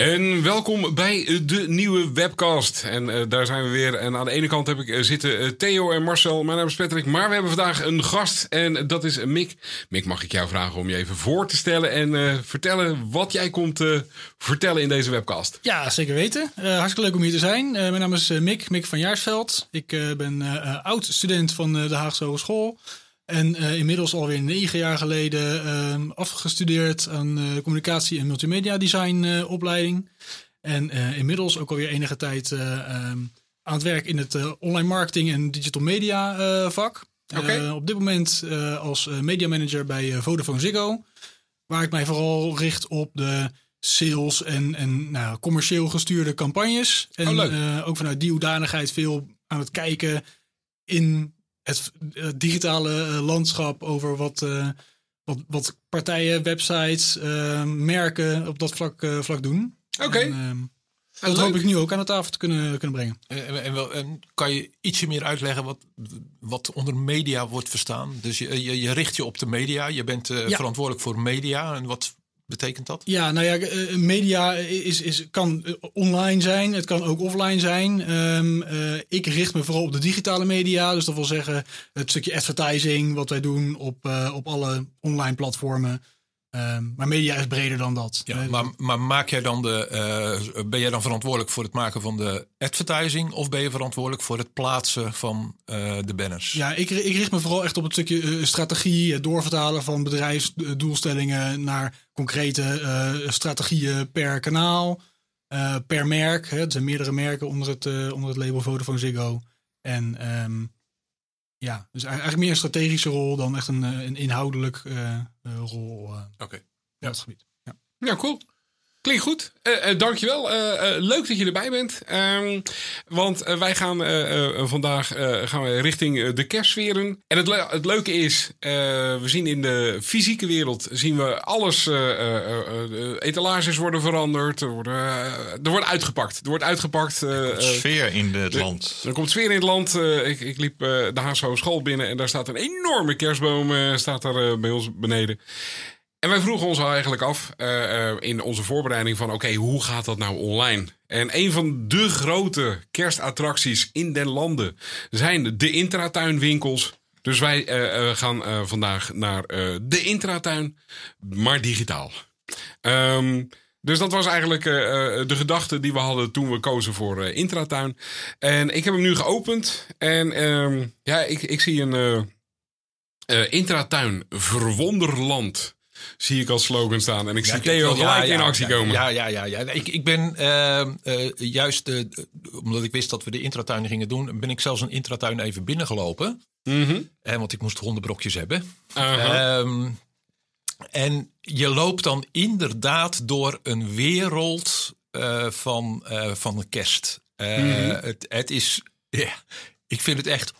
En welkom bij de nieuwe webcast. En uh, daar zijn we weer. En aan de ene kant heb ik uh, zitten uh, Theo en Marcel. Mijn naam is Patrick. Maar we hebben vandaag een gast. En dat is Mick. Mick, mag ik jou vragen om je even voor te stellen. En vertellen wat jij komt vertellen in deze webcast. Ja, zeker weten. hartstikke leuk om hier te zijn. mijn naam is Mick. Mick van Jaarsveld. Ik ben oud student van de Haagse Hogeschool. En uh, inmiddels alweer negen jaar geleden uh, afgestudeerd aan uh, communicatie en multimedia design uh, opleiding. En inmiddels ook alweer enige tijd um, aan het werk in het online marketing en digital media vak. Okay. op dit moment als media manager bij Vodafone Ziggo. Waar ik mij vooral richt op de sales en, en nou, commercieel gestuurde campagnes. En oh, ook vanuit die hoedanigheid veel aan het kijken in het, digitale eh, landschap over wat, uh, wat, wat partijen, websites, merken op dat vlak, vlak doen. Oké. Okay. Ehm, dat hoop ik nu ook aan de tafel te kunnen, kunnen brengen. En, en, wel, en, kan je ietsje meer uitleggen wat, wat onder media wordt verstaan? Dus je, je, je richt je op de media, je bent ja. verantwoordelijk voor media. En wat, betekent dat? Ja, nou ja, eh, media is, is, kan eh, online zijn, het kan ook offline zijn. Uh, ik richt me vooral op de digitale media, dus dat wil zeggen het stukje advertising wat wij doen op, op alle online platformen. Um, maar media is breder dan dat. Ja, maar, maar maak jij dan de, uh, ben jij dan verantwoordelijk voor het maken van de advertising of ben je verantwoordelijk voor het plaatsen van uh, de banners? Ja, ik, ik richt me vooral echt op het stukje uh, strategie, het doorvertalen van bedrijfsdoelstellingen naar concrete strategieën per kanaal, per merk. Hè. Er zijn meerdere merken onder het, onder het label Vodafone Ziggo. En um, ja, dus eigenlijk meer een strategische rol dan echt een, een inhoudelijk uh, rol. Uh. Okay. Ja. Dat gebied. Ja. ja, cool. Klinkt goed. Uh, uh, dankjewel. Uh, leuk dat je erbij bent. Um, want wij gaan vandaag gaan we richting de kerstsferen. En het, le het leuke is, we zien in de fysieke wereld zien we alles. etalages worden veranderd. Er, worden, er wordt uitgepakt. Er wordt uitgepakt. Er komt sfeer in het land. Er komt sfeer in het land. ik, ik, liep de Haagse School binnen en daar staat een enorme kerstboom staat daar bij ons beneden. En wij vroegen ons al eigenlijk af uh, uh, in onze voorbereiding van... oké, hoe gaat dat nou online? En een van de grote kerstattracties in den landen zijn de intratuinwinkels. Dus wij uh, gaan vandaag naar de intratuin, maar digitaal. Um, dus dat was eigenlijk de gedachte die we hadden toen we kozen voor intratuin. En ik heb hem nu geopend. En um, ja, ik, ik zie een intratuin verwonderland zie ik als slogan staan. En ik zie Theo gelijk ja, in actie komen. Ja, ja, ja. ja. Ik, ik ben uh, uh, juist, uh, omdat ik wist dat we de intratuin gingen doen, ben ik zelfs een intratuin even binnengelopen. Mm -hmm. want ik moest hondenbrokjes hebben. -huh. Um, en je loopt dan inderdaad door een wereld van, van kerst. Mm -hmm. het, het is, ja, ik vind het echt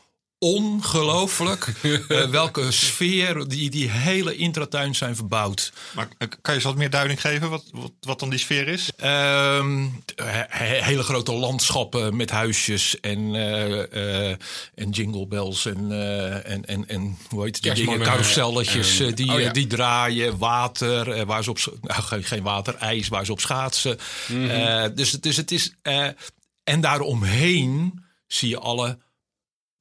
ongelooflijk uh, welke sfeer die, die hele intratuin zijn verbouwd. Maar kan je eens wat meer duiding geven wat, wat, wat dan die sfeer is? Um, he, hele grote landschappen met huisjes en, uh, uh, en jingle bells en, en, en, en hoe heet het, dingen, carouselletjes die, oh ja. die draaien, water, waar ze op, nou, geen water, ijs waar ze op schaatsen. Mm -hmm. dus, dus het is, en daaromheen zie je alle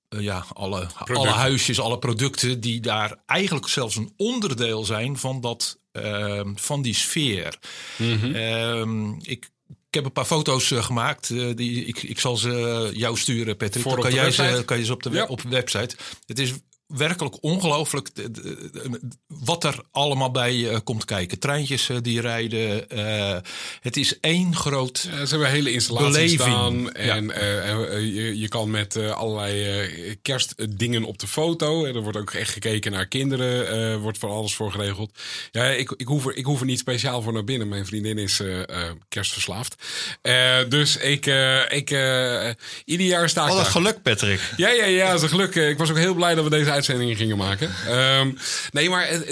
uh, ja, alle, alle huisjes, alle producten die daar eigenlijk zelfs een onderdeel zijn van, dat, uh, van die sfeer. Mm -hmm. uh, ik, ik heb een paar foto's uh, gemaakt. Uh, die, ik, ik zal ze jou sturen, Patrick. Voor Dan kan, jij ze, kan je ze op de, ja. op de website. Het is werkelijk ongelooflijk wat er allemaal bij komt kijken. Treintjes die rijden. het is één groot ja, Ze hebben hele installaties beleving. staan. En je, je, kan met allerlei kerstdingen op de foto. En er wordt ook echt gekeken naar kinderen. wordt van alles voor geregeld. Ja, ik, ik, hoef er, ik hoef er niet speciaal voor naar binnen. Mijn vriendin is kerstverslaafd. dus ik... ik ieder jaar sta ik Wat een geluk, Patrick. Ja, ja, ja, dat is een geluk. Ik was ook heel blij dat we deze uitzendingen gingen maken. Um, nee, maar het,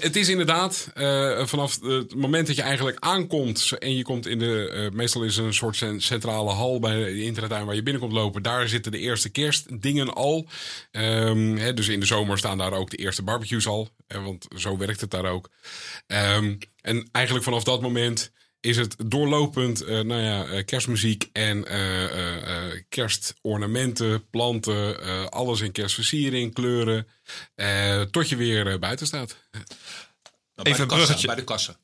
het, is inderdaad uh, vanaf het moment dat je eigenlijk aankomt en je komt in de, uh, meestal is een soort centrale hal bij de internettuin waar je binnenkomt lopen. Daar zitten de eerste kerstdingen al. Um, hè, dus in de zomer staan daar ook de eerste barbecues al. Want zo werkt het daar ook. Um, en eigenlijk vanaf dat moment is het doorlopend uh, nou ja, uh, kerstmuziek en uh, kerstornamenten, planten, alles in kerstversiering, kleuren, tot je weer buiten staat. Nou, Even bij, de kassa, bij de kassa.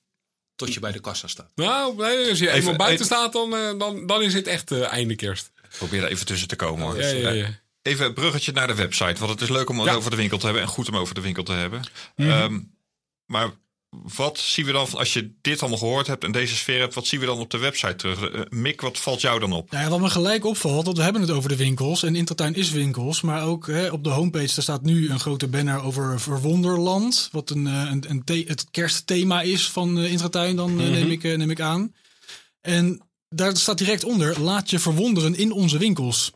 Tot je bij de kassa staat. Nou, als je even, eenmaal buiten staat, dan, dan, dan is het echt einde kerst. Probeer er even tussen te komen hoor. Ja, ja, ja. Even een bruggetje naar de website. Want het is leuk om het over de winkel te hebben en goed om over de winkel te hebben. Mm -hmm. um, maar wat zien we dan, als je dit allemaal gehoord hebt en deze sfeer hebt, wat zien we dan op de website terug? Uh, Mick, wat valt jou dan op? Nou ja, wat me gelijk opvalt, dat we hebben het over de winkels en Intertuin is winkels, maar ook hè, op de homepage daar staat nu een grote banner over Verwonderland, wat een, eh, een, een het kerstthema is van uh, Intertuin, dan mm-hmm. neem, ik, neem ik aan. En daar staat direct onder, laat je verwonderen in onze winkels.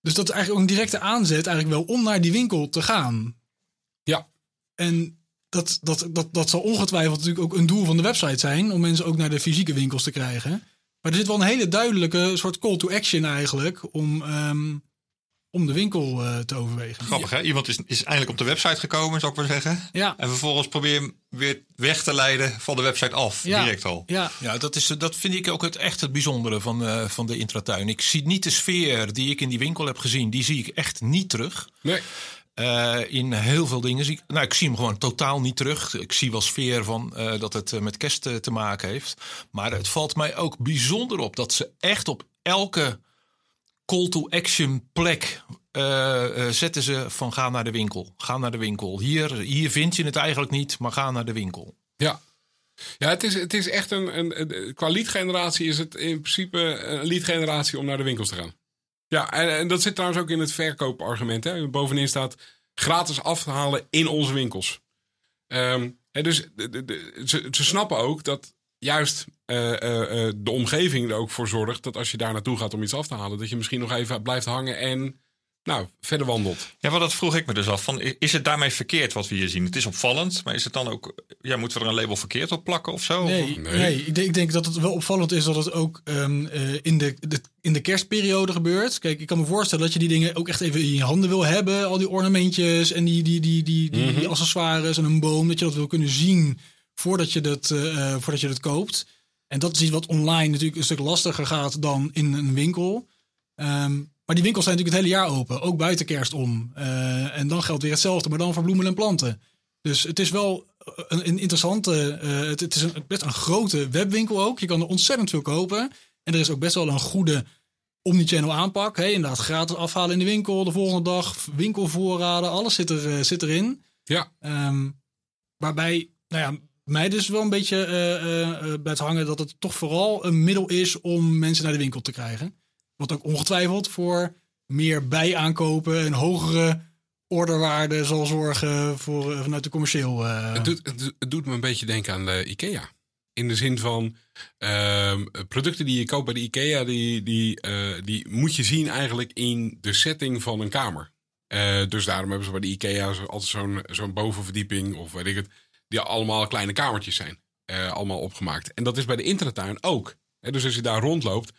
Dus dat is eigenlijk ook een directe aanzet eigenlijk wel om naar die winkel te gaan. Ja. En dat, dat, dat, dat zal ongetwijfeld natuurlijk ook een doel van de website zijn. Om mensen ook naar de fysieke winkels te krijgen. Maar er zit wel een hele duidelijke soort call to action eigenlijk. Om, um, om de winkel uh, te overwegen. Grappig hè? Iemand is, is eindelijk op de website gekomen, zou ik maar zeggen. Ja. En vervolgens probeer je hem weer weg te leiden van de website af. Ja. Direct al. Ja, ja dat, is, dat vind ik ook het, echt het bijzondere van, uh, van de intratuin. Ik zie niet de sfeer die ik in die winkel heb gezien. Die zie ik echt niet terug. Nee. Uh, in heel veel dingen zie ik. Nou, ik zie hem gewoon totaal niet terug. Ik zie wel sfeer van uh, dat het met kerst te maken heeft. Maar het valt mij ook bijzonder op dat ze echt op elke call to action plek zetten ze van ga naar de winkel. Ga naar de winkel. Hier, hier vind je het eigenlijk niet, maar ga naar de winkel. Ja. Ja, het is, het is echt een, een, qua lead-generatie is het in principe een lead-generatie om naar de winkels te gaan. Ja, en, dat zit trouwens ook in het verkoopargument. Hè. Bovenin staat gratis afhalen in onze winkels. Um, hè, dus de, de, ze, ze, snappen ook dat juist uh, uh, de omgeving er ook voor zorgt dat als je daar naartoe gaat om iets af te halen, dat je misschien nog even blijft hangen en nou, verder wandelt. Ja, maar dat vroeg ik me dus af. Van, is het daarmee verkeerd wat we hier zien? Het is opvallend, maar is het dan ook... Ja, moeten we er een label verkeerd op plakken of zo? Nee, nee. nee ik, denk, ik, denk, dat het wel opvallend is dat het ook um, uh, in, de, de, in de kerstperiode gebeurt. Kijk, ik kan me voorstellen dat je die dingen ook echt even in je handen wil hebben. Al die ornamentjes en die, die, die, die, die, mm -hmm. die accessoires en een boom. Dat je dat wil kunnen zien voordat je dat, uh, voordat je dat koopt. En dat is iets wat online natuurlijk een stuk lastiger gaat dan in een winkel. Um, maar die winkels zijn natuurlijk het hele jaar open, ook buiten kerst om. Uh, en dan geldt weer hetzelfde, maar dan voor bloemen en planten. Dus het is wel een, een interessante, uh, het, het, is een, best een grote webwinkel ook. Je kan er ontzettend veel kopen. En er is ook best wel een goede omnichannel aanpak. Hey, inderdaad, gratis afhalen in de winkel, de volgende dag, winkelvoorraden, alles zit, er, uh, zit erin. Ja. Um, waarbij, nou ja, mij dus wel een beetje bij het hangen dat het toch vooral een middel is om mensen naar de winkel te krijgen. Wat ook ongetwijfeld voor meer bijaankopen en hogere orderwaarde zal zorgen voor, uh, vanuit de commercieel. Uh... Het, doet, het, doet, me een beetje denken aan de IKEA. In de zin van uh, producten die je koopt bij de IKEA, die, die, uh, die moet je zien eigenlijk in de setting van een kamer. dus daarom hebben ze bij de IKEA altijd zo'n zo'n bovenverdieping of weet ik het, die allemaal kleine kamertjes zijn. allemaal opgemaakt. En dat is bij de internettuin ook. dus als je daar rondloopt,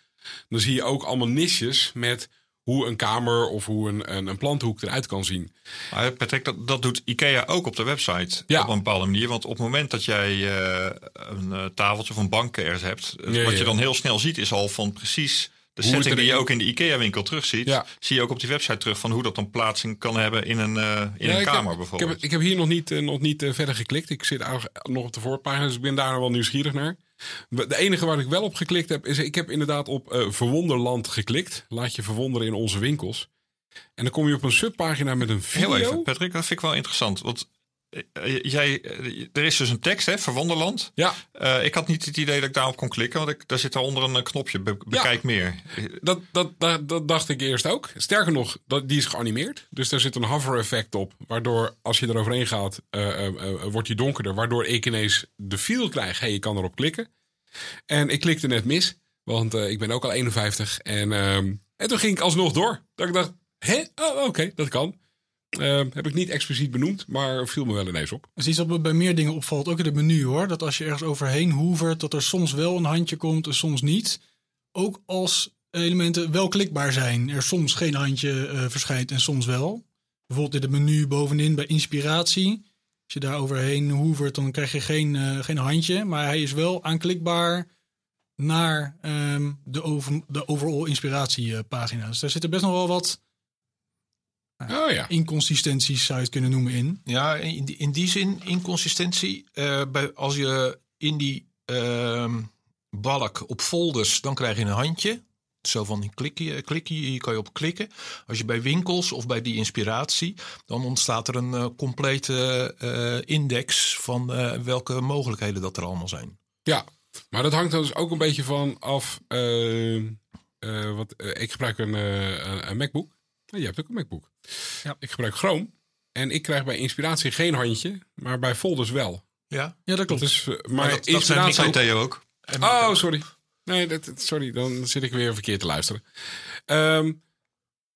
dan zie je ook allemaal nisjes met hoe een kamer of hoe een, een, een planthoek eruit kan zien. Maar Patrick, dat, dat doet IKEA ook op de website ja. op een bepaalde manier. Want op het moment dat jij uh, een uh, tafeltje of een bank ergens hebt, ja, wat ja. je dan heel snel ziet is al van precies de hoe setting die je ook in de IKEA-winkel terugziet, ja. zie je ook op die website terug van hoe dat dan plaatsing kan hebben in een, uh, in een kamer heb, bijvoorbeeld. Ik heb, ik heb hier nog niet, uh, nog niet uh, verder geklikt. Ik zit nog op de voorpagina, dus ik ben daar wel nieuwsgierig naar. De enige waar ik wel op geklikt heb, is ik heb inderdaad op Verwonderland geklikt. Laat je verwonderen in onze winkels. En dan kom je op een subpagina met een video. Heel even, Patrick, dat vind ik wel interessant. Want eh, jij, eh, er is dus een tekst, hè, Verwonderland. Ja. Uh, ik had niet het idee dat ik daarop kon klikken, want ik, daar zit daaronder een knopje, bekijk meer. Dat, dat, dat, dat, dacht ik eerst ook. Sterker nog, dat, die is geanimeerd. Dus daar zit een hover effect op, waardoor als je eroverheen gaat, uh, wordt die donkerder. Waardoor ik ineens de feel krijg, hey, je kan erop klikken. En ik klikte net mis, want ik ben ook al 51. En, ehm, en toen ging ik alsnog door. Dat ik dacht, hè, oh, oké, dat kan. Uh, heb ik niet expliciet benoemd, maar viel me wel ineens op. Dat is iets wat me bij meer dingen opvalt, ook in het menu hoor. Dat als je ergens overheen hoevert, dat er soms wel een handje komt en soms niet. Ook als elementen wel klikbaar zijn. Er soms geen handje uh, verschijnt en soms wel. Bijvoorbeeld in het menu bovenin bij inspiratie. Als je daar overheen hoevert, dan krijg je geen, uh, geen handje. Maar hij is wel aanklikbaar naar um, de, over, de overall inspiratiepagina. Dus daar zit er best nog wel wat oh, ja. inconsistenties zou je het kunnen noemen in. Ja, in die, in die zin inconsistentie. Uh, bij, als je in die uh, balk op folders, dan krijg je een handje. Zo van die klikje, klikje, hier kan je op klikken. Als je bij winkels of bij die inspiratie, dan ontstaat er een uh, complete uh, index van welke mogelijkheden dat er allemaal zijn. Ja, maar dat hangt er dus ook een beetje van af. wat, ik gebruik een, een MacBook. Je hebt ook een MacBook. Ja. Ik gebruik Chrome. En ik krijg bij inspiratie geen handje, maar bij folders wel. Ja, ja dat klopt. Dus, maar, maar dat, inspiratie... dat Theo ook. Oh, sorry. Nee, dat, sorry. Dan zit ik weer verkeerd te luisteren. Um,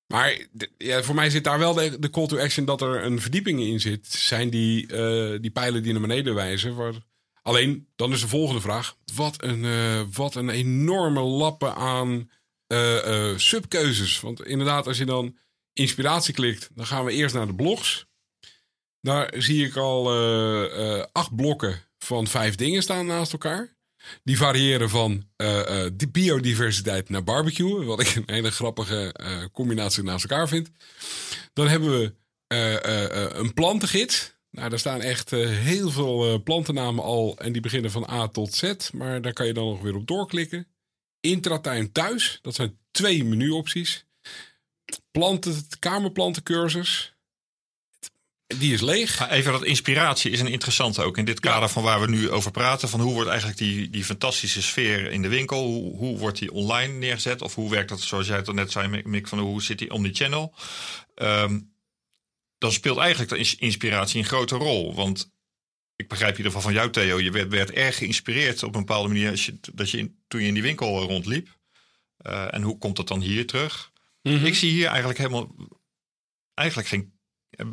maar ja, voor mij zit daar wel de, de, call to action dat er een verdieping in zit. Zijn die, uh, die pijlen die naar beneden wijzen. Waar... Alleen, dan is de volgende vraag. Wat een, uh, wat een enorme lappen aan uh, subkeuzes. Want inderdaad, als je dan inspiratie klikt, dan gaan we eerst naar de blogs. Daar zie ik al uh, acht blokken van vijf dingen staan naast elkaar. Die variëren van uh, biodiversiteit naar barbecue. Wat ik een hele grappige combinatie naast elkaar vind. Dan hebben we een plantengids. Nou, daar staan echt heel veel plantennamen al. En die beginnen van A tot Z. Maar daar kan je dan nog weer op doorklikken. Intratuin thuis. Dat zijn twee menuopties planten, kamerplantencursus. Die is leeg. Even dat inspiratie is een interessante ook. In dit kader van waar we nu over praten. Van hoe wordt eigenlijk die, die fantastische sfeer in de winkel. Hoe, hoe wordt die online neergezet? Of hoe werkt dat zoals jij het al net zei Mick. Van hoe zit die omnichannel? Um, dan speelt eigenlijk de inspiratie een grote rol. Want ik begrijp in ieder geval van jou Theo. Je werd, werd erg geïnspireerd op een bepaalde manier. Als je, dat je in, toen je in die winkel rondliep. Uh, en hoe komt dat dan hier terug? Mhm. Ik zie hier eigenlijk helemaal, eigenlijk geen,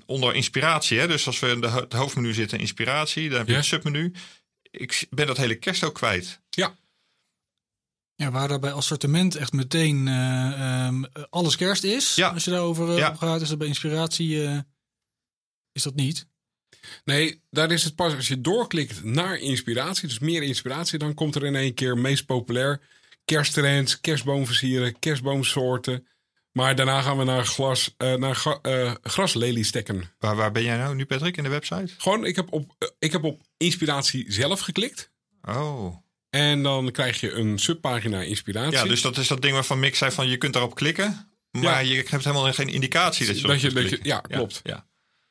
onder inspiratie. Hè? Dus als we in de, het hoofdmenu zitten, inspiratie, dan heb je het submenu. Ik ben dat hele kerst ook kwijt. Ja. Ja, waar dat bij assortiment echt meteen uh, um, alles kerst is. Ja. Als je daarover uh, ja. gaat, is dat bij inspiratie uh, is dat niet. Nee, daar is het pas als je doorklikt naar inspiratie, dus meer inspiratie, dan komt er in één keer meest populair kersttrends, kerstboomversieren, kerstboomsoorten. Maar daarna gaan we naar, glas, uh, naar uh, grasleliestekken. Waar, waar ben jij nou nu, Patrick, in de website? Gewoon, ik heb op, uh, ik heb op inspiratie zelf geklikt. Oh. En dan krijg je een subpagina inspiratie. Ja, dus dat is dat ding waarvan Mick zei van je kunt daarop klikken. Maar ja. je hebt helemaal geen indicatie dat je, dat je, dat je Ja, klopt. Ja, ja.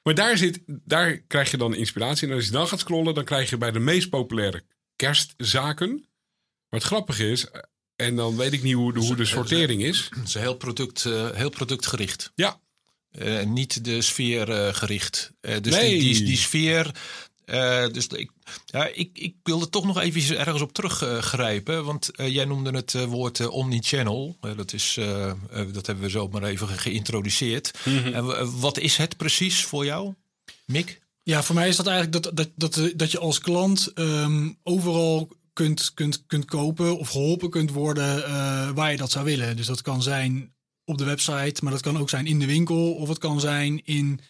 Maar daar, zit, daar krijg je dan inspiratie. En als je dan gaat scrollen, dan krijg je bij de meest populaire kerstzaken. Maar het grappige is, en dan weet ik niet hoe de, hoe de sortering is. Het is heel, product, uh, heel productgericht. Ja. Uh, niet de sfeer uh, gericht. dus nee. die, die, die, sfeer. dus ik, ja, ik, ik wilde toch nog even ergens op teruggrijpen. want jij noemde het woord omnichannel. dat, is, dat hebben we zo maar even geïntroduceerd. Mm -hmm. En wat is het precies voor jou, Mick? Ja, voor mij is dat eigenlijk dat, dat, dat, dat je als klant um, overal kunt, kunt, kunt kopen of geholpen kunt worden uh, waar je dat zou willen. Dus dat kan zijn op de website, maar dat kan ook zijn in de winkel of het kan zijn in,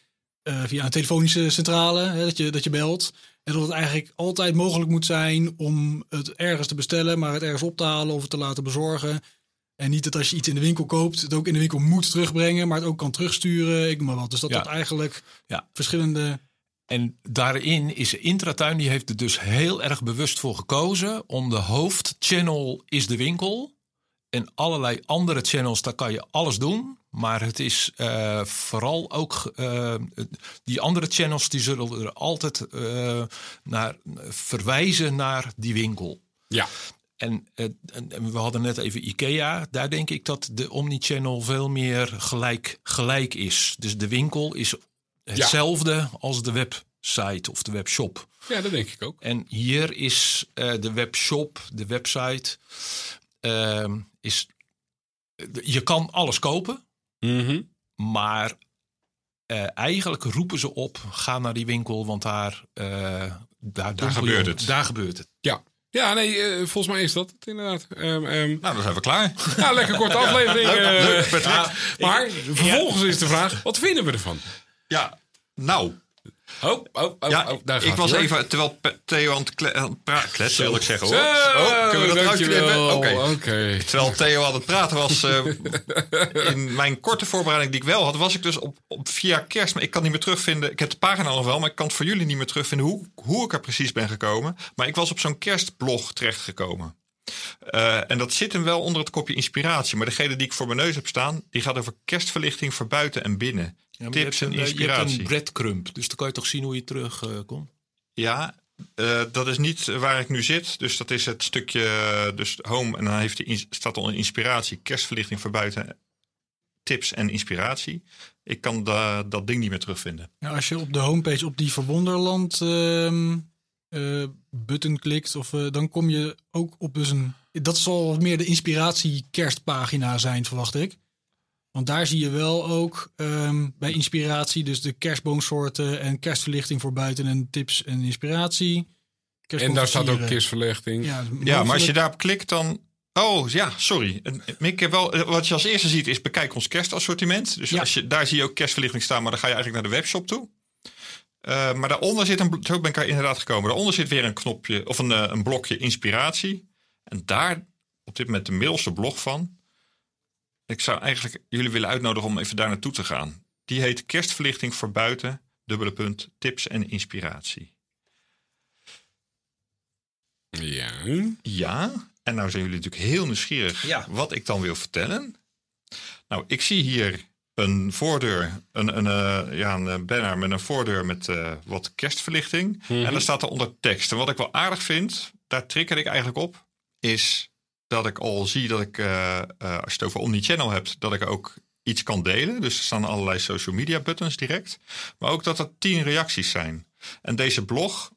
uh, via een telefonische centrale, hè, dat, je, dat je belt. En dat het eigenlijk altijd mogelijk moet zijn om het ergens te bestellen, maar het ergens op te halen of het te laten bezorgen. En niet dat als je iets in de winkel koopt, het ook in de winkel moet terugbrengen, maar het ook kan terugsturen. Ik maar wat. Dus dat ja. dat eigenlijk ja. verschillende en daarin is Intratuin, die heeft er dus heel erg bewust voor gekozen om de hoofdchannel is de winkel. En allerlei andere channels, daar kan je alles doen. Maar het is uh, vooral ook uh, die andere channels die zullen er altijd uh, naar verwijzen naar die winkel. Ja. En, en, we hadden net even IKEA. Daar denk ik dat de omnichannel veel meer gelijk, gelijk is. Dus de winkel is hetzelfde als de website of de webshop. Ja, dat denk ik ook. En hier is de webshop, de website, ehm, is je kan alles kopen. Mhm. Maar uh, eigenlijk roepen ze op: ga naar die winkel, want daar, uh, daar, daar gebeurt het. Daar gebeurt het. Ja. Ja, nee, uh, volgens mij is dat het inderdaad. Um, um, nou, dan zijn we klaar. Ja, lekker korte aflevering. leuk, leuk, ja, maar vervolgens is de vraag: wat vinden we ervan? Ja, nou, Oh, oh, oh, ja, oh, daar ik was even, terwijl Theo aan het kletsen, wil ik zeggen hoor. Oh, kunnen we dat? Oké. Okay. Okay. Terwijl Theo aan het praten was, uh, in mijn korte voorbereiding die ik wel had, was ik dus op, op via kerst, maar ik kan niet meer terugvinden. Ik heb de pagina nog wel, maar ik kan het voor jullie niet meer terugvinden hoe, hoe ik er precies ben gekomen. Maar ik was op zo'n kerstblog terechtgekomen. Uh, en dat zit hem wel onder het kopje inspiratie. Maar degene die ik voor mijn neus heb staan, die gaat over kerstverlichting voor buiten en binnen. Ja, Tips en inspiratie. Je hebt een breadcrumb, dus dan kan je toch zien hoe je terugkomt? Uh, ja, uh, dat is niet waar ik nu zit. Dus dat is het stukje dus home. En dan heeft die, staat al een inspiratie. Kerstverlichting voor buiten. Tips en inspiratie. Ik kan da, dat ding niet meer terugvinden. Ja, als je op de homepage op die Verwonderland uh, button klikt, of, dan kom je ook op dus een. Dat zal meer de inspiratie kerstpagina zijn, verwacht ik. Want daar zie je wel ook um, bij inspiratie, dus de kerstboomsoorten en kerstverlichting voor buiten en tips en inspiratie. En daar staat ook kerstverlichting. Ja, ja, maar als je daarop klikt, dan. Oh ja, sorry. Ik heb wel, wat je als eerste ziet is bekijk ons kerstassortiment. Dus als je, daar zie je ook kerstverlichting staan, maar dan ga je eigenlijk naar de webshop toe. Uh, maar daaronder zit een, zo ben ik er inderdaad gekomen. Daaronder zit weer een knopje of een, uh, een blokje inspiratie. En daar op dit moment de middelste blog van. Ik zou eigenlijk jullie willen uitnodigen om even daar naartoe te gaan. Die heet Kerstverlichting voor buiten, dubbele punt, tips en inspiratie. Ja. Ja, en nou zijn jullie natuurlijk heel nieuwsgierig ja. wat ik dan wil vertellen. Nou, ik zie hier een voordeur, een, een, uh, ja, een banner met een voordeur met uh, wat kerstverlichting. Mm -hmm. En daar staat er onder tekst. En wat ik wel aardig vind, daar trigger ik eigenlijk op, is dat ik al zie dat ik, uh, uh, als je het over Omnichannel hebt, dat ik ook iets kan delen. Dus er staan allerlei social media buttons direct. Maar ook dat er tien reacties zijn. En deze blog,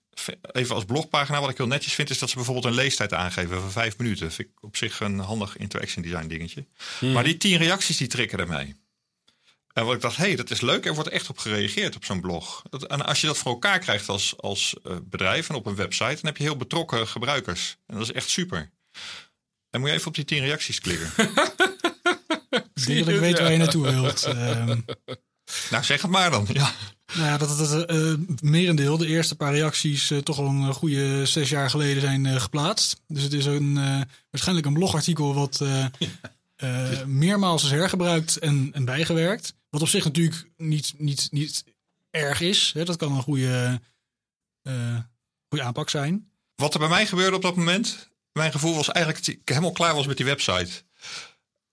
even als blogpagina, wat ik heel netjes vind, is dat ze bijvoorbeeld een leestijd aangeven van vijf minuten. Vind ik op zich een handig interaction design dingetje. Hmm. Maar die tien reacties die triggeren mij. En wat ik dacht, hé, hey, dat is leuk. Er wordt echt op gereageerd op zo'n blog. Dat, en als je dat voor elkaar krijgt als, als uh, bedrijf en op een website, dan heb je heel betrokken gebruikers. En dat is echt super. En moet je even op die tien reacties klikken. ik denk dat ik weet waar je naartoe wilt. Um, nou, zeg het maar dan. Ja. Nou ja, dat het uh, merendeel, de eerste paar reacties, uh, toch al een goede zes jaar geleden zijn uh, geplaatst. Dus het is een, waarschijnlijk een blogartikel wat meermaals is hergebruikt en, en bijgewerkt. Wat op zich natuurlijk niet, niet, niet erg is. Hè? Dat kan een goede, goede aanpak zijn. Wat er bij mij gebeurde op dat moment, mijn gevoel was eigenlijk dat ik helemaal klaar was met die website.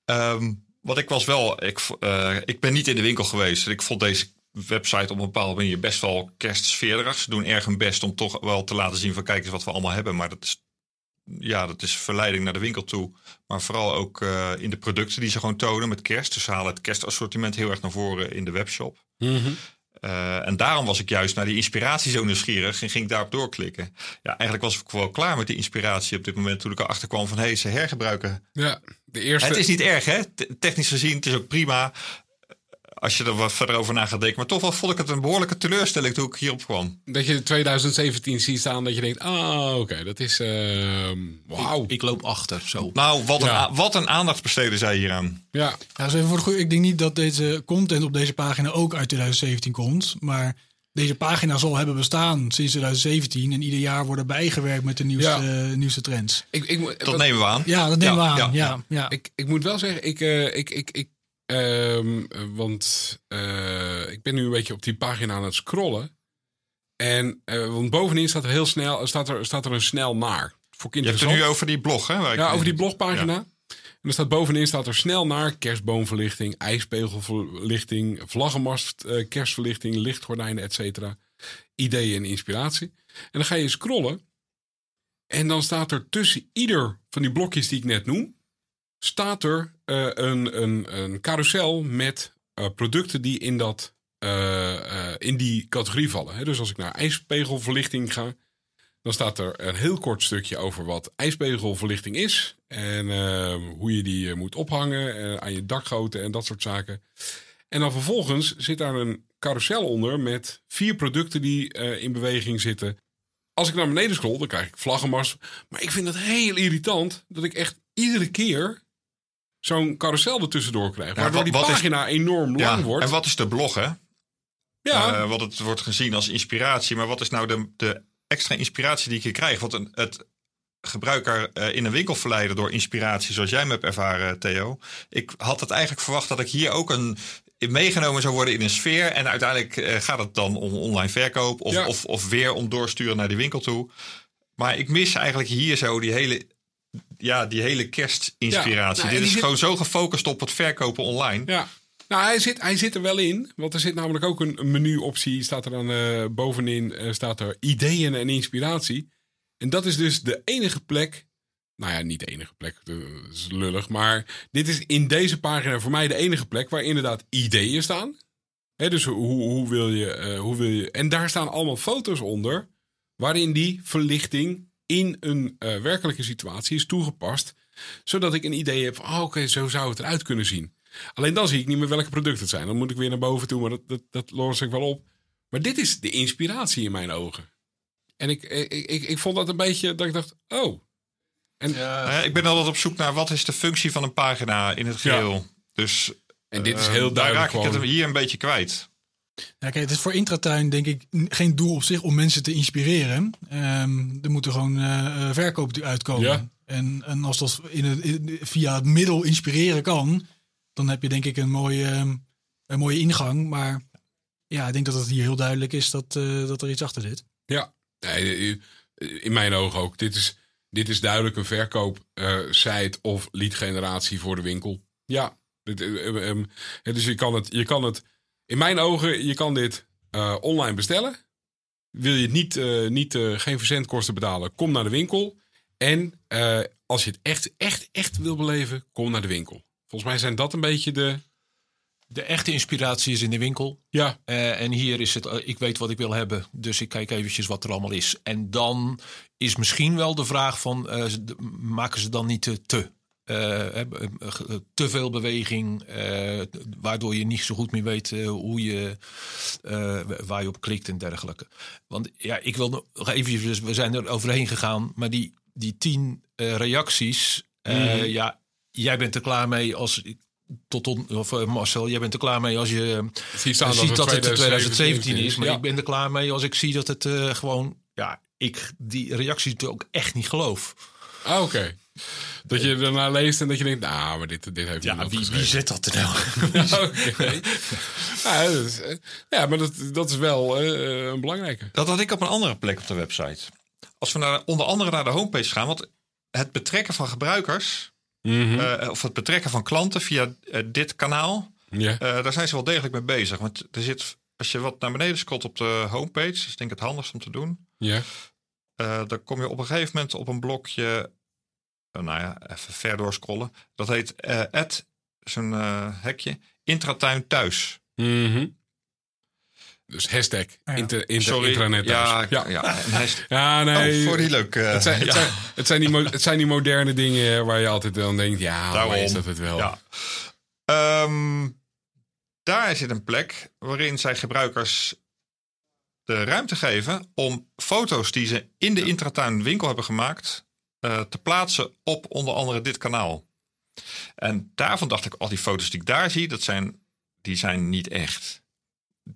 Um, want ik was wel, ik, uh, ik ben niet in de winkel geweest. Ik vond deze website op een bepaalde manier best wel kerstsfeerig. Ze doen erg hun best om toch wel te laten zien van kijk eens wat we allemaal hebben. Maar dat is, ja, dat is verleiding naar de winkel toe. Maar vooral ook uh, in de producten die ze gewoon tonen met kerst. Dus ze halen het kerstassortiment heel erg naar voren in de webshop. -hmm. Uh, en daarom was ik juist naar die inspiratie zo nieuwsgierig en ging ik daarop doorklikken. Ja, eigenlijk was ik wel klaar met die inspiratie op dit moment toen ik erachter kwam van hé, hey, ze hergebruiken. Ja, de eerste. Het is niet erg, hè? Technisch gezien, het is ook prima als je er wat verder over na gaat denken. Maar toch wel vond ik het een behoorlijke teleurstelling toen ik hierop kwam. Dat je 2017 ziet staan dat je denkt, ah oké, okay, dat is uh, wauw. Ik, ik, loop achter, zo. Nou, wat, ja. een, wat een aandacht besteden zij hieraan. Ja. ja dus even voor de goede, ik denk niet dat deze content op deze pagina ook uit 2017 komt. Maar deze pagina zal hebben bestaan sinds 2017. En ieder jaar worden bijgewerkt met de nieuwste, ja. nieuwste trends. Ik, ik, dat wat, nemen we aan. Ja, dat nemen ja, we aan. Ja, ja, Ik, ik moet wel zeggen, ik, uh, ik, ik, ik Um, want uh, ik ben nu een beetje op die pagina aan het scrollen. En uh, want bovenin staat er heel snel, staat er, staat er een snel naar. Voor Je hebt het nu over die blog, hè? ja, over die blogpagina. Ja. En er staat bovenin staat er snel naar kerstboomverlichting, ijspegelverlichting, vlaggenmast, uh, kerstverlichting, lichtgordijnen, etc. Ideeën en inspiratie. En dan ga je scrollen. En dan staat er tussen ieder van die blokjes die ik net noem, staat er uh, een, een, een carousel met uh, producten die in, dat, uh, in die categorie vallen. Dus als ik naar ijspegelverlichting ga, dan staat er een heel kort stukje over wat ijspegelverlichting is. En ehm, hoe je die moet ophangen aan je dakgoten en dat soort zaken. En dan vervolgens zit daar een carousel onder met vier producten die in beweging zitten. Als ik naar beneden scroll, dan krijg ik vlaggenmars. Maar ik vind het heel irritant dat ik echt iedere keer zo'n carousel ertussendoor krijgt. waardoor die pagina enorm lang wordt. En wat is de blog, hè? Ja. Uh, wat het wordt gezien als inspiratie. Maar wat is nou de, de extra inspiratie die ik hier krijg? Want een, het gebruiker uh, in een winkel verleiden door inspiratie, zoals jij me hebt ervaren, Theo. Ik had het eigenlijk verwacht dat ik hier ook een meegenomen zou worden in een sfeer. En uiteindelijk uh, gaat het dan om online verkoop of, ja. of, of weer om doorsturen naar die winkel toe. Maar ik mis eigenlijk hier zo die hele ja, die hele kerstinspiratie. Ja, nou, Dit is gewoon zo gefocust op het verkopen online. Ja. Nou, hij zit, hij zit er wel in. Want er zit namelijk ook een menuoptie. Staat er dan uh, bovenin uh, staat er ideeën en inspiratie. En dat is dus de enige plek. Nou ja, niet de enige plek. Dat is lullig. Maar dit is in deze pagina voor mij de enige plek waar inderdaad ideeën staan. He, dus hoe, hoe, wil je, uh, hoe wil je. En daar staan allemaal foto's onder. Waarin die verlichting in een uh, werkelijke situatie is toegepast. Zodat ik een idee heb van, oh, oké, zo zou het eruit kunnen zien. Alleen dan zie ik niet meer welke producten het zijn. Dan moet ik weer naar boven toe, maar dat, dat, dat los ik wel op. Maar dit is de inspiratie in mijn ogen. En ik, ik, ik, ik vond dat een beetje, dat ik dacht, oh. En, ja. ik ben altijd op zoek naar wat is de functie van een pagina in het geheel. Dus en dit is heel duidelijk. Daar raak ik het hier een beetje kwijt. Ja, kijk, het is voor Intratuin denk ik geen doel op zich om mensen te inspireren. Um, er moeten gewoon uh, verkoop uitkomen. Ja. En, en als dat in het, via het middel inspireren kan, dan heb je denk ik een mooie, um, een mooie ingang. Maar ja, ik denk dat het hier heel duidelijk is dat, uh, dat er iets achter zit. Ja, in mijn ogen ook. Dit is, dit is duidelijk een verkoopsite of lead generatie voor de winkel. Ja, um, dus je kan het, je kan het in mijn ogen, je kan dit uh, online bestellen. Wil je het niet, uh, niet uh, geen verzendkosten betalen, kom naar de winkel. En als je het echt, echt, echt wil beleven, kom naar de winkel. Volgens mij zijn dat een beetje de. De echte inspiratie is in de winkel. Ja. en hier is het, ik weet wat ik wil hebben, dus ik kijk eventjes wat er allemaal is. En dan is misschien wel de vraag van, maken ze dan niet te, te uh, te veel beweging, waardoor je niet zo goed meer weet hoe je, waar je op klikt en dergelijke. Want ja, ik wil nog even, we zijn er overheen gegaan, maar die, die tien reacties, mm. ja, jij bent er klaar mee als tot, of Marcel, jij bent er klaar mee als je ziet, dat, ziet dat het 2017 is. Maar ik ben er klaar mee als ik zie dat het gewoon, ja, ik die reacties ook echt niet geloof. Ah, oké. Dat je ernaar leest en dat je denkt, nou, maar dit, dit heeft Ja, wie, wie zet dat er nou? ja, dat is, eh, ja, maar dat, dat is wel uh, een belangrijke. Dat had ik op een andere plek op de website. Als we naar, onder andere naar de homepage gaan, want het betrekken van gebruikers... Mm uh, of het betrekken van klanten via dit kanaal... Yeah. daar zijn ze wel degelijk mee bezig. Want er zit, als je wat naar beneden scrolt op de homepage... is denk ik het handigst om te doen... Ja. dan kom je op een gegeven moment op een blokje nou ja, even ver doorscrollen. Dat heet uh, zo'n uh, hekje, intratuin thuis. Mm -hmm. Dus hashtag ah, inter, inter, Sorry, intranet thuis. Ja, ja. ja. ja nee. Oh, voor die leuk. Uh, het, zijn, het, zijn, het, zijn die het zijn die moderne dingen waar je altijd dan denkt, ja, Daarom, is dat het wel. Ja. Um, daar zit een plek waarin zij gebruikers de ruimte geven om foto's die ze in de intratuin winkel hebben gemaakt uh, te plaatsen op onder andere dit kanaal. En daarvan dacht ik, al die foto's die ik daar zie, dat zijn, die zijn niet echt.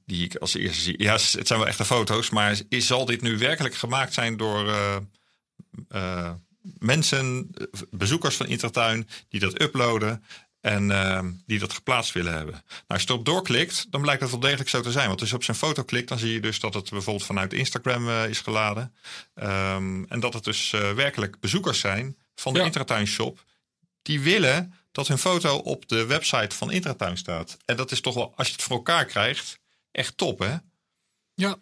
Die ik als eerste zie. Ja, het zijn wel echte foto's, maar is, zal dit nu werkelijk gemaakt zijn door uh, uh, mensen, bezoekers van Intertuin, die dat uploaden en uh, die dat geplaatst willen hebben. Nou, als je erop doorklikt, dan blijkt dat wel degelijk zo te zijn. Want als je op zijn foto klikt, dan zie je dus dat het bijvoorbeeld vanuit Instagram uh, is geladen. Um, en dat het dus uh, werkelijk bezoekers zijn van de ja. Intratuin shop die willen dat hun foto op de website van Intratuin staat. En dat is toch wel, als je het voor elkaar krijgt, echt top, hè? Ja.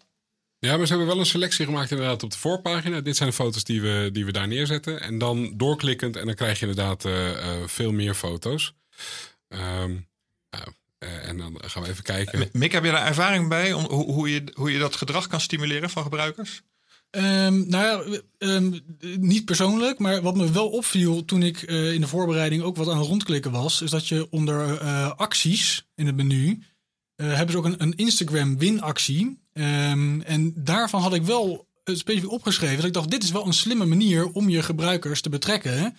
Ja, maar ze hebben wel een selectie gemaakt inderdaad op de voorpagina. Dit zijn de foto's die we, die we daar neerzetten. En dan doorklikkend en dan krijg je inderdaad uh, uh, veel meer foto's. Um, uh, en dan gaan we even kijken. Mick, heb je daar ervaring bij om, hoe, hoe, je, hoe je dat gedrag kan stimuleren van gebruikers? Um, nou ja, um, niet persoonlijk, maar wat me wel opviel toen ik uh, in de voorbereiding ook wat aan het rondklikken was, is dat je onder uh, acties in het menu uh, hebben ze ook een, een Instagram winactie. Um, en daarvan had ik wel specifiek opgeschreven dat ik dacht, dit is wel een slimme manier om je gebruikers te betrekken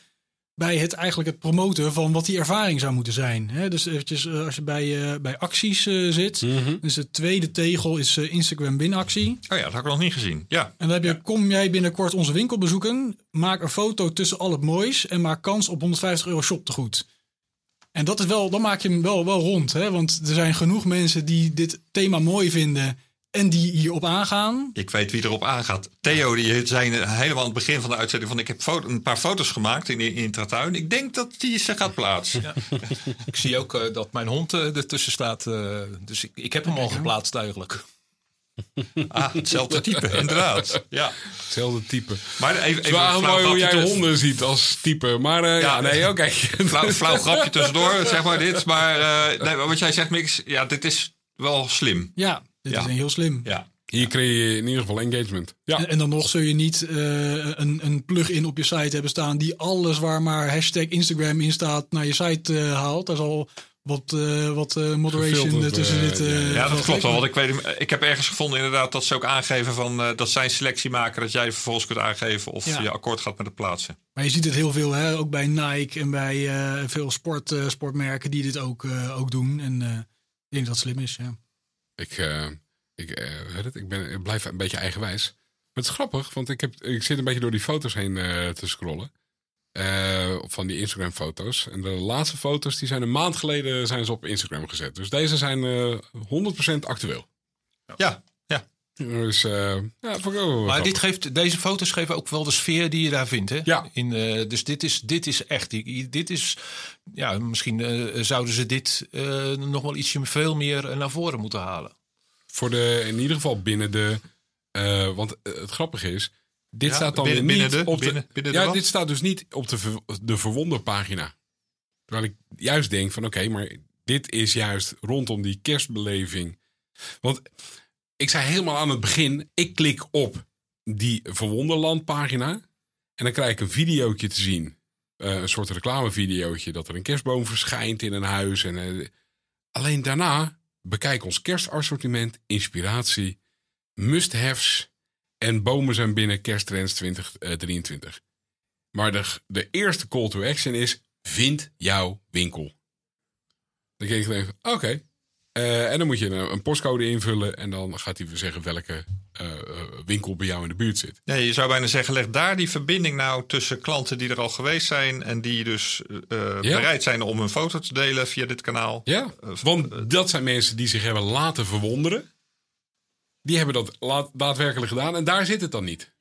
bij het eigenlijk het promoten van wat die ervaring zou moeten zijn. Hè? Dus eventjes, uh, als je bij, uh, bij acties uh, zit. Mm -hmm. Dus de tweede tegel is Instagram winactie. Oh ja, dat heb ik nog niet gezien. Ja. En dan heb je, ja. kom jij binnenkort onze winkel bezoeken. Maak een foto tussen al het moois. En maak kans op 150 euro shoptegoed. En dat is wel, dan maak je hem wel, wel rond. Hè? Want er zijn genoeg mensen die dit thema mooi vinden en die hierop aangaan. Ik weet wie erop aangaat. Theo, die zijn helemaal aan het begin van de uitzending van... ik heb een paar foto's gemaakt in, in Intratuin. Ik denk dat die ze gaat plaatsen. Ja. ik zie ook uh, dat mijn hond uh, ertussen staat. Uh, dus ik, ik heb hem al geplaatst eigenlijk. Ah, hetzelfde type, inderdaad. Ja. Hetzelfde type. Maar even, even flauw mooi hoe jij tussen... honden ziet als type. Maar ja, ja, nee, oké. Okay. Flauw, flauw grapje tussendoor, zeg maar dit. Maar nee, wat jij zegt, Mix, ja, dit is wel slim. Ja, dit ja. is heel slim. Ja. Hier creëer je in ieder geval engagement. Ja. En, en dan nog zul je niet uh, een, een plugin op je site hebben staan die alles waar maar hashtag Instagram in staat naar je site uh, haalt. Daar zal wat, uh, wat moderation tussen dit. ja, ja dat klopt wel. Want ik, weet, ik heb ergens gevonden inderdaad dat ze ook aangeven van dat zij selectie maken. Dat jij vervolgens kunt aangeven of ja. je akkoord gaat met het plaatsen. Maar je ziet het heel veel, hè? ook bij Nike en bij veel sport, sportmerken die dit ook, ook doen. En ik denk dat het slim is. Ja. Ik, uh, ik, uh, het, ik, ben, blijf een beetje eigenwijs. Maar het is grappig, want ik, heb, ik zit een beetje door die foto's heen uh, te scrollen. van die Instagram foto's. En de laatste foto's die zijn een maand geleden zijn ze op Instagram gezet. Dus deze zijn 100% actueel. Ja, Dus, ja, maar dit geeft, deze foto's geven ook wel de sfeer die je daar vindt. Hè? Ja. In, uh, dus dit is, dit is echt. Dit is, ja, misschien uh, zouden ze dit nog wel ietsje veel meer naar voren moeten halen. Voor de, in ieder geval binnen de. want het grappige is. Dit ja, staat dan binnen, niet binnen de, op de. Binnen, binnen ja, de dit staat dus niet op de, de verwonde pagina. Terwijl ik juist denk van oké, okay, maar dit is juist rondom die kerstbeleving. Want ik zei helemaal aan het begin, ik klik op die Verwonderland pagina. En dan krijg ik een videootje te zien. Uh, een soort reclamevideootje. Dat er een kerstboom verschijnt in een huis. En, uh, alleen daarna bekijk ons kerstassortiment, inspiratie, must-haves en bomen zijn binnen kersttrends 2023. Maar de, de eerste call to action is, vind jouw winkel. Dan denk ik oké, uh, en dan moet je een, een, postcode invullen en dan gaat hij zeggen welke uh, winkel bij jou in de buurt zit. Nee, je zou bijna zeggen, leg daar die verbinding nou tussen klanten die er al geweest zijn en die dus uh, ja. bereid zijn om een foto te delen via dit kanaal. Ja, want dat zijn mensen die zich hebben laten verwonderen. Die hebben dat daadwerkelijk gedaan en daar zit het dan niet.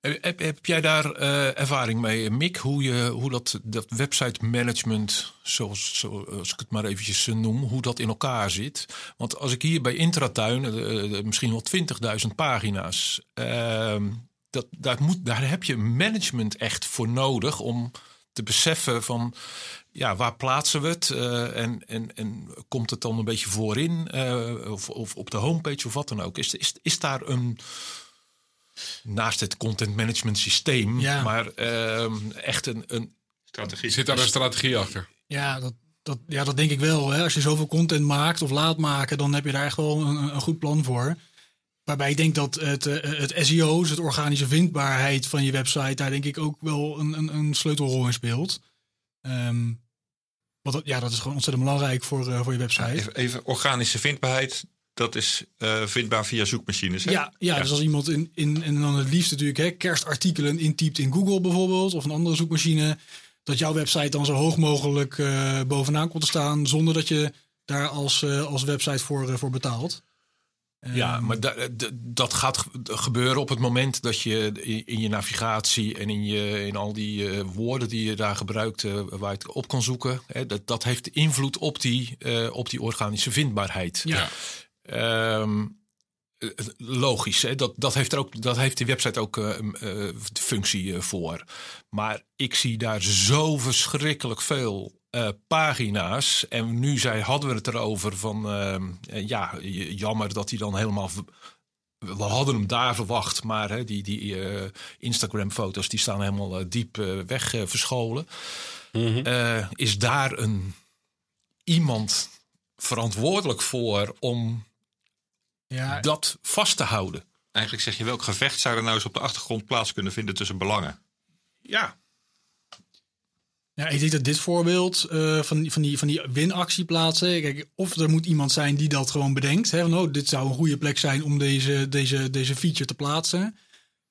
Heb, heb, jij daar uh, ervaring mee, Mick? Hoe, je, hoe dat, dat website management, zoals, zoals ik het maar eventjes noem, hoe dat in elkaar zit? Want als ik hier bij Intratuin, misschien wel 20.000 pagina's, uh, dat, daar, moet, daar heb je management echt voor nodig om te beseffen van ja, waar plaatsen we het? Uh, en, en, en komt het dan een beetje voorin? Uh, of, of op de homepage of wat dan ook? Is, is, is daar een naast het content management systeem, ja. maar uh, echt een, een strategie. Zit daar een strategie achter? Ja, dat, dat, ja, dat denk ik wel. Hè. Als je zoveel content maakt of laat maken, dan heb je daar echt wel een, een goed plan voor. Waarbij ik denk dat het, eh, het SEO, dus het organische vindbaarheid van je website, daar denk ik ook wel een, een, een sleutelrol in speelt. Um, want dat, ja, dat is gewoon ontzettend belangrijk voor, uh, voor je website. Even, organische vindbaarheid dat is uh, vindbaar via zoekmachines. Hè? Ja, ja, ja, dus als iemand in, in, en dan het liefst natuurlijk hè, kerstartikelen intypt in Google bijvoorbeeld, of een andere zoekmachine, dat jouw website dan zo hoog mogelijk uh, bovenaan komt te staan, zonder dat je daar als, uh, als website voor, voor betaalt. Ja, Ehm, maar dat gaat gebeuren op het moment dat je in je navigatie en in, je, in al die uh, woorden die je daar gebruikt, uh, waar je het op kan zoeken, hè, dat, dat heeft invloed op die, uh, op die organische vindbaarheid. Ja. Um, logisch, hè? Dat, dat, heeft er ook, dat heeft die website ook de functie voor. Maar ik zie daar zo verschrikkelijk veel uh, pagina's. En nu zei, hadden we het erover van uh, ja, jammer dat hij dan helemaal. We hadden hem daar verwacht, maar hè, die, die uh, Instagram-foto's die staan helemaal diep weg verscholen. Mm -hmm. is daar een iemand verantwoordelijk voor om ja. dat vast te houden? Eigenlijk zeg je welk gevecht zou er nou eens op de achtergrond plaats kunnen vinden tussen belangen? Ja, ja, ik denk dat dit voorbeeld uh, van, van die, van die winactie plaatsen. Kijk, of er moet iemand zijn die dat gewoon bedenkt. Hè, van, oh, dit zou een goede plek zijn om deze, deze, deze feature te plaatsen.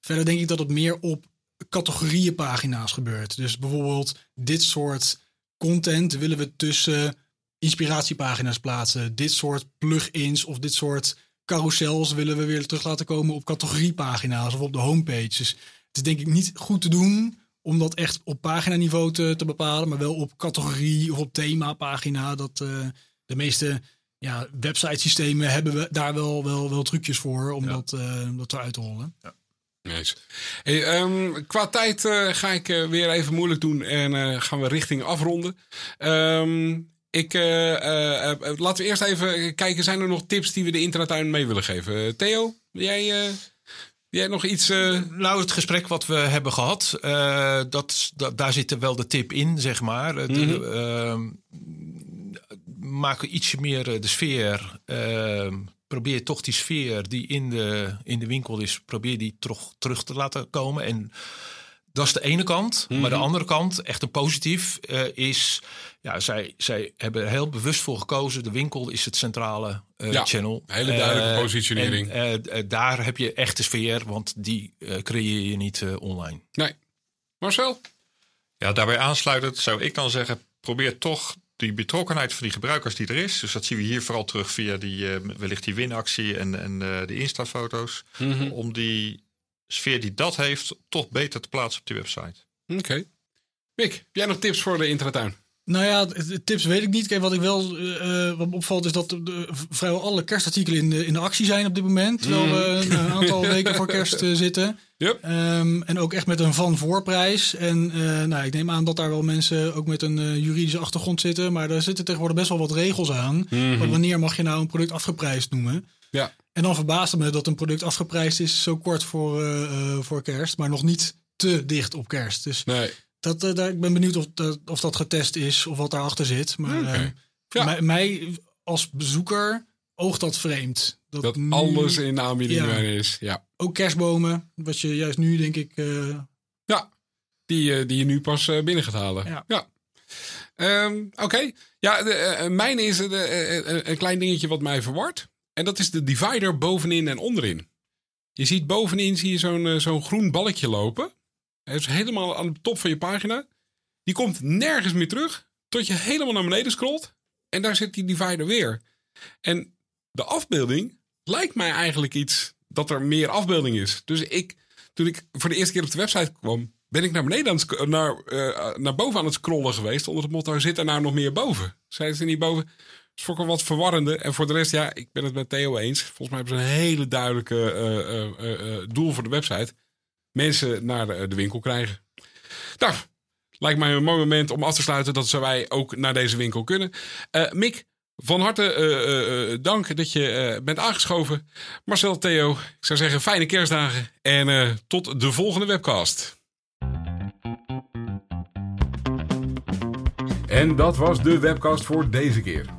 Verder denk ik dat het meer op categorieënpagina's gebeurt. Dus bijvoorbeeld dit soort content willen we tussen inspiratiepagina's plaatsen. Dit soort plugins of dit soort carousels willen we weer terug laten komen op categoriepagina's of op de homepage. Dus het is denk ik niet goed te doen om dat echt op paginaniveau te, te bepalen, maar wel op categorie of op themapagina. Dat uh, de meeste ja, websitesystemen hebben we daar wel, wel, wel trucjes voor om ja. dat, uh, dat eruit te rollen. Ja. Nice. Hey, um, qua tijd uh, ga ik weer even moeilijk doen en gaan we richting afronden. Um, ik, laten we eerst even kijken, zijn er nog tips die we de intratuin mee willen geven? Theo, jij... Jij nog iets. Uh... Nou, het gesprek wat we hebben gehad, uh, dat, dat, daar zit er wel de tip in, zeg maar. Mm -hmm. uh, maak ietsje meer de sfeer. Ehm, probeer toch die sfeer die in de, in de winkel is, probeer die terug, terug te laten komen. En dat is de ene kant. Mm -hmm. Maar de andere kant, echt een positief, uh, is... Ja, zij, zij hebben er heel bewust voor gekozen. De winkel is het centrale uh, ja, channel. hele duidelijke uh, positionering. En, daar heb je echte sfeer, want die creëer je niet online. Nee. Marcel? Ja, daarbij aansluitend zou ik dan zeggen... probeer toch die betrokkenheid van die gebruikers die er is. Dus dat zien we hier vooral terug via die, wellicht die winactie en, en de Insta-foto's. Mm -hmm. Om die sfeer die dat heeft, toch beter te plaatsen op die website. Oké. Okay. Mick, heb jij nog tips voor de intratuin? Nou ja, tips weet ik niet. Kijk, wat ik wel uh, wat opvalt is dat de, vrijwel alle kerstartikelen in de, in de actie zijn op dit moment. Terwijl mm. we een aantal weken voor kerst uh, zitten. Yep. Um, en ook echt met een van voorprijs. En uh, nou, ik neem aan dat daar wel mensen ook met een juridische achtergrond zitten. Maar daar zitten tegenwoordig best wel wat regels aan. Mm -hmm. Wanneer mag je nou een product afgeprijsd noemen? Ja. En dan verbaast het me dat een product afgeprijsd is zo kort voor, uh, voor kerst, maar nog niet te dicht op kerst. Dus nee. dat, uh, daar, ik ben benieuwd of dat, of dat getest is of wat daarachter zit. Maar okay. uh, ja. mij, mij, als bezoeker oogt dat vreemd. Dat, dat nu, alles in aanbieding ja, is. Ja. Ook kerstbomen, wat je juist nu denk ik... ja, die, die je nu pas binnen gaat halen. Ja. ja. Um, Oké, okay. ja, de, mijn is een klein dingetje wat mij verwart. En dat is de divider bovenin en onderin. Je ziet bovenin zie je zo'n uh, zo'n groen balkje lopen. Hij is helemaal aan de top van je pagina. Die komt nergens meer terug. Tot je helemaal naar beneden scrolt. En daar zit die divider weer. En de afbeelding lijkt mij eigenlijk iets dat er meer afbeelding is. Dus ik, toen ik voor de eerste keer op de website kwam, ben ik naar beneden aan het, naar, uh, naar boven aan het scrollen geweest. Onder het motto: zit er nou nog meer boven? Zijn ze niet boven? Is voor wat verwarrende. En voor de rest, ja, ik ben het met Theo eens. Volgens mij hebben ze een hele duidelijke uh, uh, uh, doel voor de website. Mensen naar de, winkel krijgen. Nou, lijkt mij een mooi moment om af te sluiten dat wij ook naar deze winkel kunnen. Mick, van harte dank dat je bent aangeschoven. Marcel, Theo, ik zou zeggen fijne kerstdagen. En tot de volgende webcast. En dat was de webcast voor deze keer.